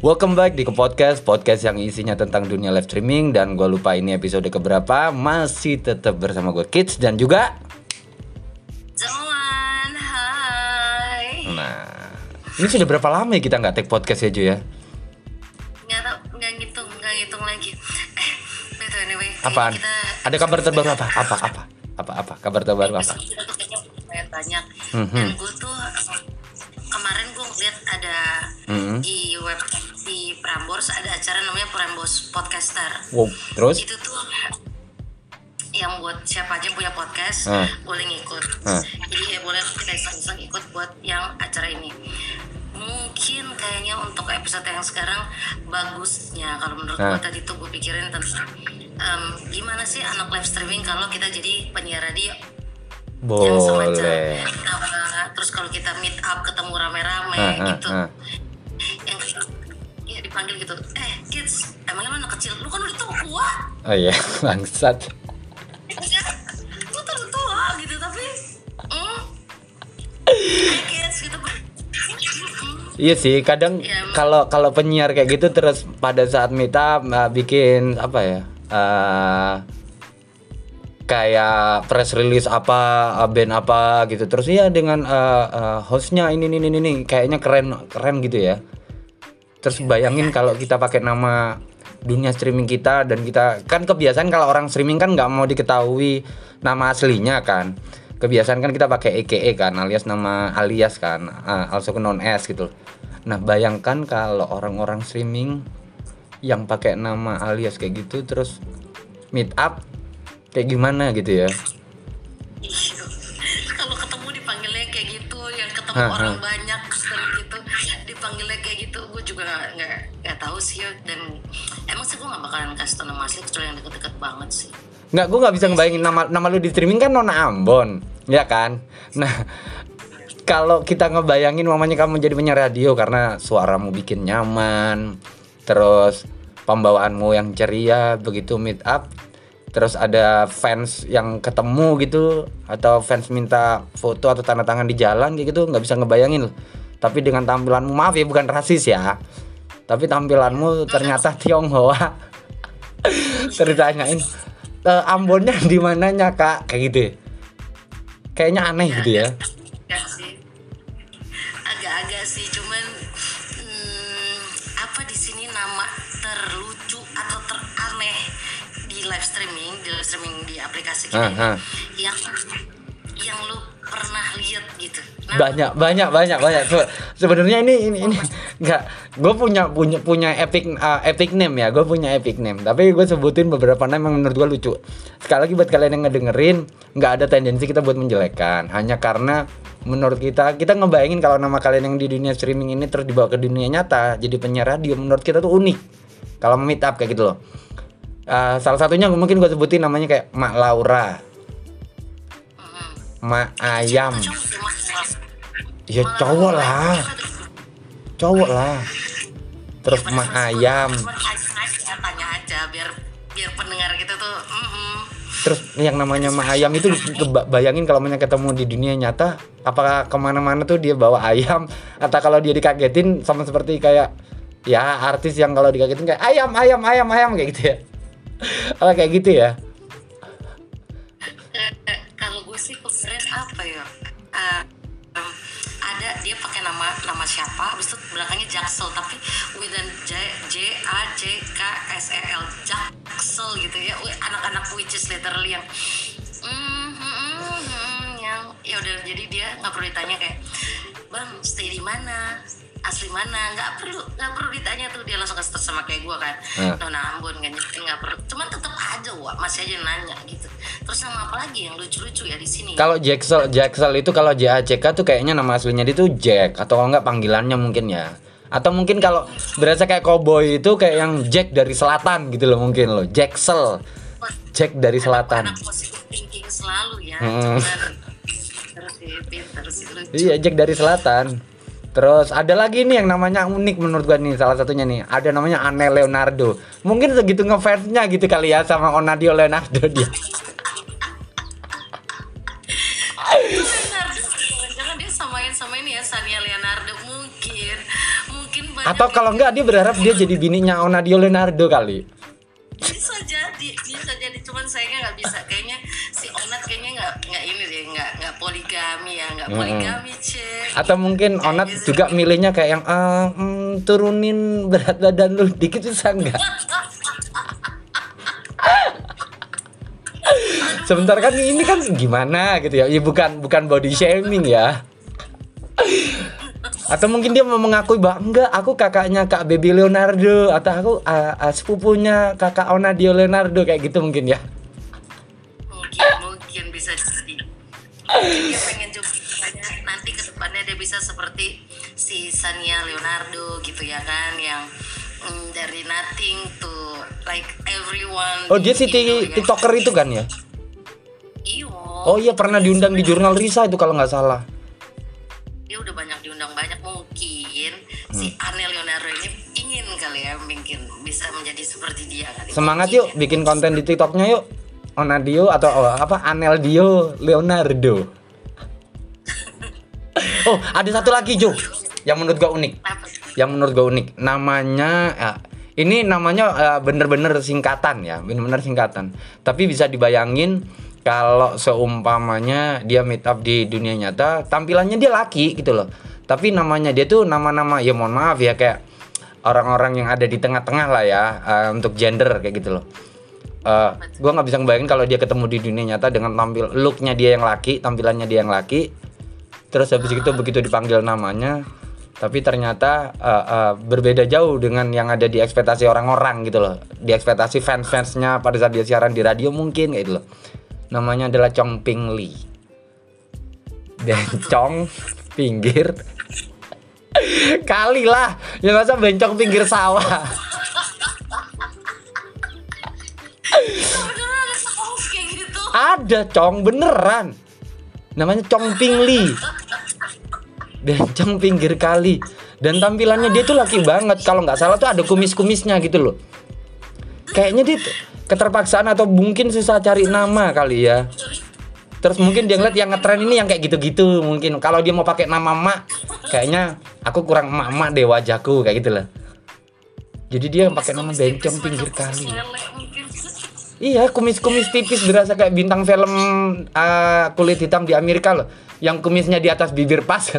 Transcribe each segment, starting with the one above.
Welcome back di ke podcast podcast yang isinya tentang dunia live streaming dan gue lupa ini episode keberapa masih tetap bersama gue Kids dan juga Joan, hai. nah ini sudah berapa lama ya kita nggak take podcast ya Jo ya Nggak tau, nggak ngitung, nggak ngitung lagi. Eh, anyway. apaan Kita, ada kabar terbaru apa apa apa apa apa kabar terbaru apa banyak. Mhm. Dan gue tuh kemarin gue ngeliat ada di web di Prambors ada acara namanya Prambors Podcaster. wow terus Itu tuh yang buat siapa aja yang punya podcast Hmm. boleh ngikut. Hmm. Jadi ya boleh kita iseng-iseng ikut buat yang acara ini. Mungkin kayaknya untuk episode yang sekarang bagusnya kalau menurut Hmm. gue tadi tuh gue pikirin tentang em, gimana sih anak live streaming kalau kita jadi penyiar radio yang semacam boleh uh, terus kalau kita meet up ketemu rame-rame Ah, ah, gitu ah. dipanggil gitu. Eh kids emangnya lu anak kecil? Lu kan udah tua. Oh iya bangsat. Ya, lu terlalu tua gitu tapi mm, hey kids gitu. Iya sih, kadang Ya, emang. kalau kalau penyiar kayak gitu terus pada saat up uh, bikin apa ya? uh, kayak press release apa uh, band apa gitu. Terus ya dengan uh, uh, hostnya ini ini ini ini kayaknya keren keren gitu ya terus bayangin kalau kita pakai nama dunia streaming kita dan kita kan kebiasaan kalau orang streaming kan nggak mau diketahui nama aslinya kan kebiasaan kan kita pakai EKE kan alias nama alias kan uh, also known as gitu nah bayangkan kalau orang-orang streaming yang pakai nama alias kayak gitu terus meet up kayak gimana gitu ya Iya. kalau ketemu dipanggilnya kayak gitu yang ketemu Ha, ha. orang banyak juga nggak nggak tahu sih dan emang sih gue nggak bakalan kasih tau nama asli kecuali yang deket-deket banget sih. Nggak gue nggak bisa ngebayangin nama nama lu di streaming kan Nona Ambon ya kan? Nah kalau kita ngebayangin mamanya kamu jadi penyiar radio karena suaramu bikin nyaman terus pembawaanmu yang ceria begitu meet up terus ada fans yang ketemu gitu atau fans minta foto atau tanda tangan di jalan gitu nggak bisa ngebayangin tapi dengan tampilanmu maaf ya bukan rasis ya. Tapi tampilanmu ternyata Tionghoa. Terus ditanyain "E, Ambonnya di mananya kak? Kayak gitu ya. kayaknya aneh gitu ya. Agak-agak sih cuman hmm, apa di sini nama terlucu atau teraneh di live streaming di live streaming di aplikasi kita Ah, ini, ah. yang yang lu pernah lihat gitu. Nah, banyak banyak banyak banyak. Se- sebenarnya ini ini ini nggak gue punya punya punya epic uh, epic name ya. Gue punya epic name. Tapi gue sebutin beberapa name yang menurut gue lucu. Sekali lagi buat kalian yang ngedengerin nggak ada tendensi kita buat menjelekkan. Hanya karena menurut kita kita ngebayangin kalau nama kalian yang di dunia streaming ini terus dibawa ke dunia nyata jadi penyiar radio menurut kita tuh unik. Kalau meet up kayak gitu loh. Uh, salah satunya mungkin gue sebutin namanya kayak Mak Laura Mak Ayam. Ya cowok lah. Cowok lah. Terus padahal ayam. Terus yang namanya mah ayam itu bayangin kalau namanya ketemu di dunia nyata apakah ke mana-mana tuh dia bawa ayam? Atau kalau dia dikagetin sama seperti kayak ya artis yang kalau dikagetin kayak ayam ayam ayam ayam kayak gitu ya. Kayak gitu ya nama nama siapa habis itu belakangnya Jaksel tapi with an J J A J K S E L Jaksel gitu ya anak-anak which is literally yang mm, mm, mm, mm, yang ya udah jadi dia nggak perlu ditanya kayak bang stay di mana asli mana? Nggak perlu nggak perlu ditanya tuh. Dia langsung kasih sama kayak gue kan. Hmm. Nona Ambon kan jadi nggak perlu. Cuman tetap aja wah masih aja nanya gitu. Terus nama apa lagi yang lucu-lucu ya di sini? Kalau Jacksel Jacksel itu kalau JACK tuh kayaknya nama aslinya dia tuh Jack atau enggak panggilannya mungkin ya. Atau mungkin kalau berasa kayak cowboy itu kayak yang Jack dari selatan gitu loh mungkin loh. Jacksel Jack dari selatan. anak thinking selalu ya Hmm. cuman terus sih pinter sih lucu. Iya, Jack dari selatan. Terus ada lagi nih yang namanya unik menurut gua nih salah satunya nih. Ada namanya Ane Leonardo. Mungkin segitu ngefansnya gitu kali ya sama Onadio Leonardo dia. Jangan-jangan dia samain sama ini ya Sania Leonardo mungkin mungkin Atau kalau enggak dia berharap dia jadi bininya Onadio Leonardo kali. Poligami ya nggak poligami cek Atau mungkin Onat juga milihnya kayak yang ah, mm, turunin berat badan lu dikit bisa enggak? Sebentar kan ini kan gimana gitu ya? Ya bukan bukan body shaming ya. Atau mungkin dia mau mengakui bahwa enggak, aku kakaknya Kak Baby Leonardo atau aku ah, ah, sepupunya Kakak Onadio Leonardo kayak gitu mungkin ya. mungkin mungkin bisa jadi Dia pengen juga nanti ke depannya dia bisa seperti si Sania Leonardo gitu ya kan yang mm, dari nothing to like everyone Oh, dia si di Indo, ti- ya. TikToker itu kan ya? Iyo. Oh iya pernah diundang di jurnal Risa itu kalau nggak salah. dia udah banyak diundang banyak mungkin si Hmm. Ane Leonardo ini ingin kali ya mungkin bisa menjadi seperti dia kali Semangat Mungkin yuk bikin konten di TikToknya yuk. Onadio atau oh, apa Anel Dio Leonardo. Oh, ada satu lagi Jo yang menurut gua unik. ya. Yang menurut gua unik namanya ya, ini namanya eh, bener-bener singkatan ya, bener-bener singkatan. Tapi bisa dibayangin kalau seumpamanya dia meet up di dunia nyata, tampilannya dia laki gitu loh. Tapi namanya dia tuh nama-nama ya mohon maaf ya kayak orang-orang yang ada di tengah-tengah lah ya eh, untuk gender kayak gitu loh. Eh, gue nggak bisa ngebayangin kalau dia ketemu di dunia nyata dengan tampil looknya dia yang laki, tampilannya dia yang laki, terus habis itu begitu dipanggil namanya, tapi ternyata eh, eh, berbeda jauh dengan yang ada di ekspektasi orang-orang gitu loh, di ekspektasi fans-fansnya pada saat dia siaran di radio mungkin kayak gitu loh. Namanya adalah Chong Ping Lee. Dan Chong pinggir kali lah, ya masa bencong pinggir sawah. Ada Cong beneran. Namanya Cong Ping Lee. Bencong pinggir kali. Dan tampilannya dia tuh laki banget. Kalau nggak salah tuh ada kumis-kumisnya gitu loh. Kayaknya dia keterpaksaan atau mungkin susah cari nama kali ya. Terus mungkin dia ngeliat yang ngetren ini yang kayak gitu-gitu mungkin. Kalau dia mau pakai nama mak, kayaknya aku kurang emak-emak deh wajahku kayak gitu loh. Jadi dia pakai nama bencong pinggir kali. Iya, kumis-kumis tipis berasa kayak bintang film eh, kulit hitam di Amerika loh. Yang kumisnya di atas bibir pas.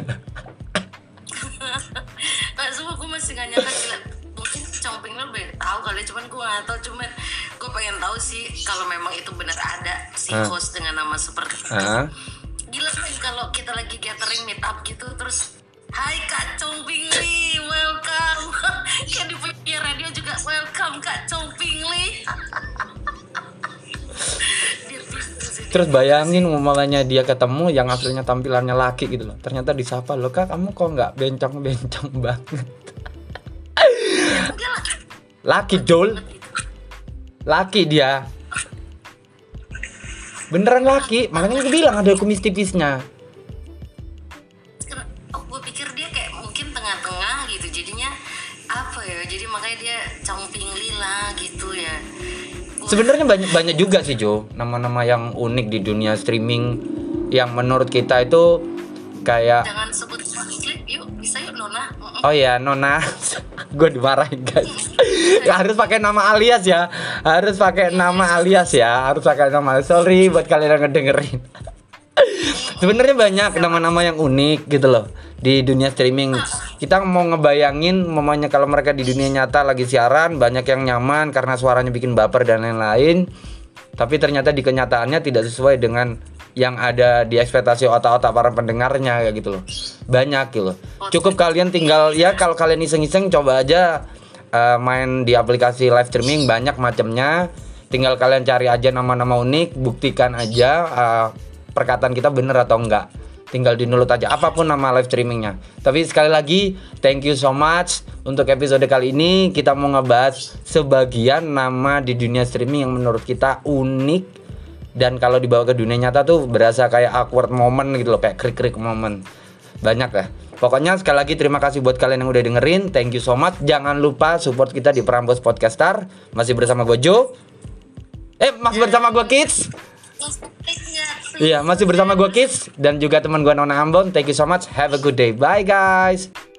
Nggak, semua gue masih gak nyangka gila mungkin comping lo lebih tahu kali cuman gue gak tahu cuman gue pengen tahu sih kalau memang itu benar ada si host dengan nama seperti itu Hah? gila kan kalau kita lagi gathering meet up gitu terus Hai Kak Comping Lee, welcome. Kayak di punya radio juga welcome Kak Comping Terus bayangin umpamanya dia ketemu yang aslinya tampilannya laki gitu loh. Ternyata disapa loh kak kamu kok nggak bencong-bencong banget. Enggak lah. Laki Jol, laki dia. Beneran laki, makanya gue bilang ada kumis tipisnya. Pikir dia kayak mungkin tengah-tengah gitu jadinya apa ya jadi makanya dia comping lila gitu ya Sebenarnya banyak banyak juga sih Jo, nama-nama yang unik di dunia streaming yang menurut kita itu kayak jangan sebut klip yuk bisa yuk Nona Mm-mm. Oh ya Nona, gue dimarahin guys. harus pakai nama alias ya, harus pakai nama alias ya, harus pakai nama. Sorry buat kalian yang ngedengerin. Sebenarnya banyak nama-nama yang unik gitu loh di dunia streaming. Kita mau ngebayangin, mamanya kalau mereka di dunia nyata lagi siaran banyak yang nyaman karena suaranya bikin baper dan lain-lain. Tapi ternyata di kenyataannya tidak sesuai dengan yang ada di ekspektasi otak-otak para pendengarnya kayak gitu loh. Banyak gitu loh. Cukup kalian tinggal ya kalau kalian iseng-iseng coba aja eh, main di aplikasi live streaming banyak macamnya. Tinggal kalian cari aja nama-nama unik, buktikan aja eh, perkataan kita bener atau enggak. Tinggal dinulut aja apa pun nama live streamingnya. Tapi sekali lagi thank you so much. Untuk episode kali ini kita mau ngebahas sebagian nama di dunia streaming yang menurut kita unik. Dan kalau dibawa ke dunia nyata tuh berasa kayak awkward moment gitu loh kayak krik krik moment. Banyak ya. Pokoknya sekali lagi terima kasih buat kalian yang udah dengerin. Thank you so much. Jangan lupa support kita di Prambos Podcaster. Masih bersama gue Jo eh masih bersama gue Kids Iya, masih bersama gue Kids dan juga teman gue Nona Ambon. Thank you so much. Have a good day. Bye guys.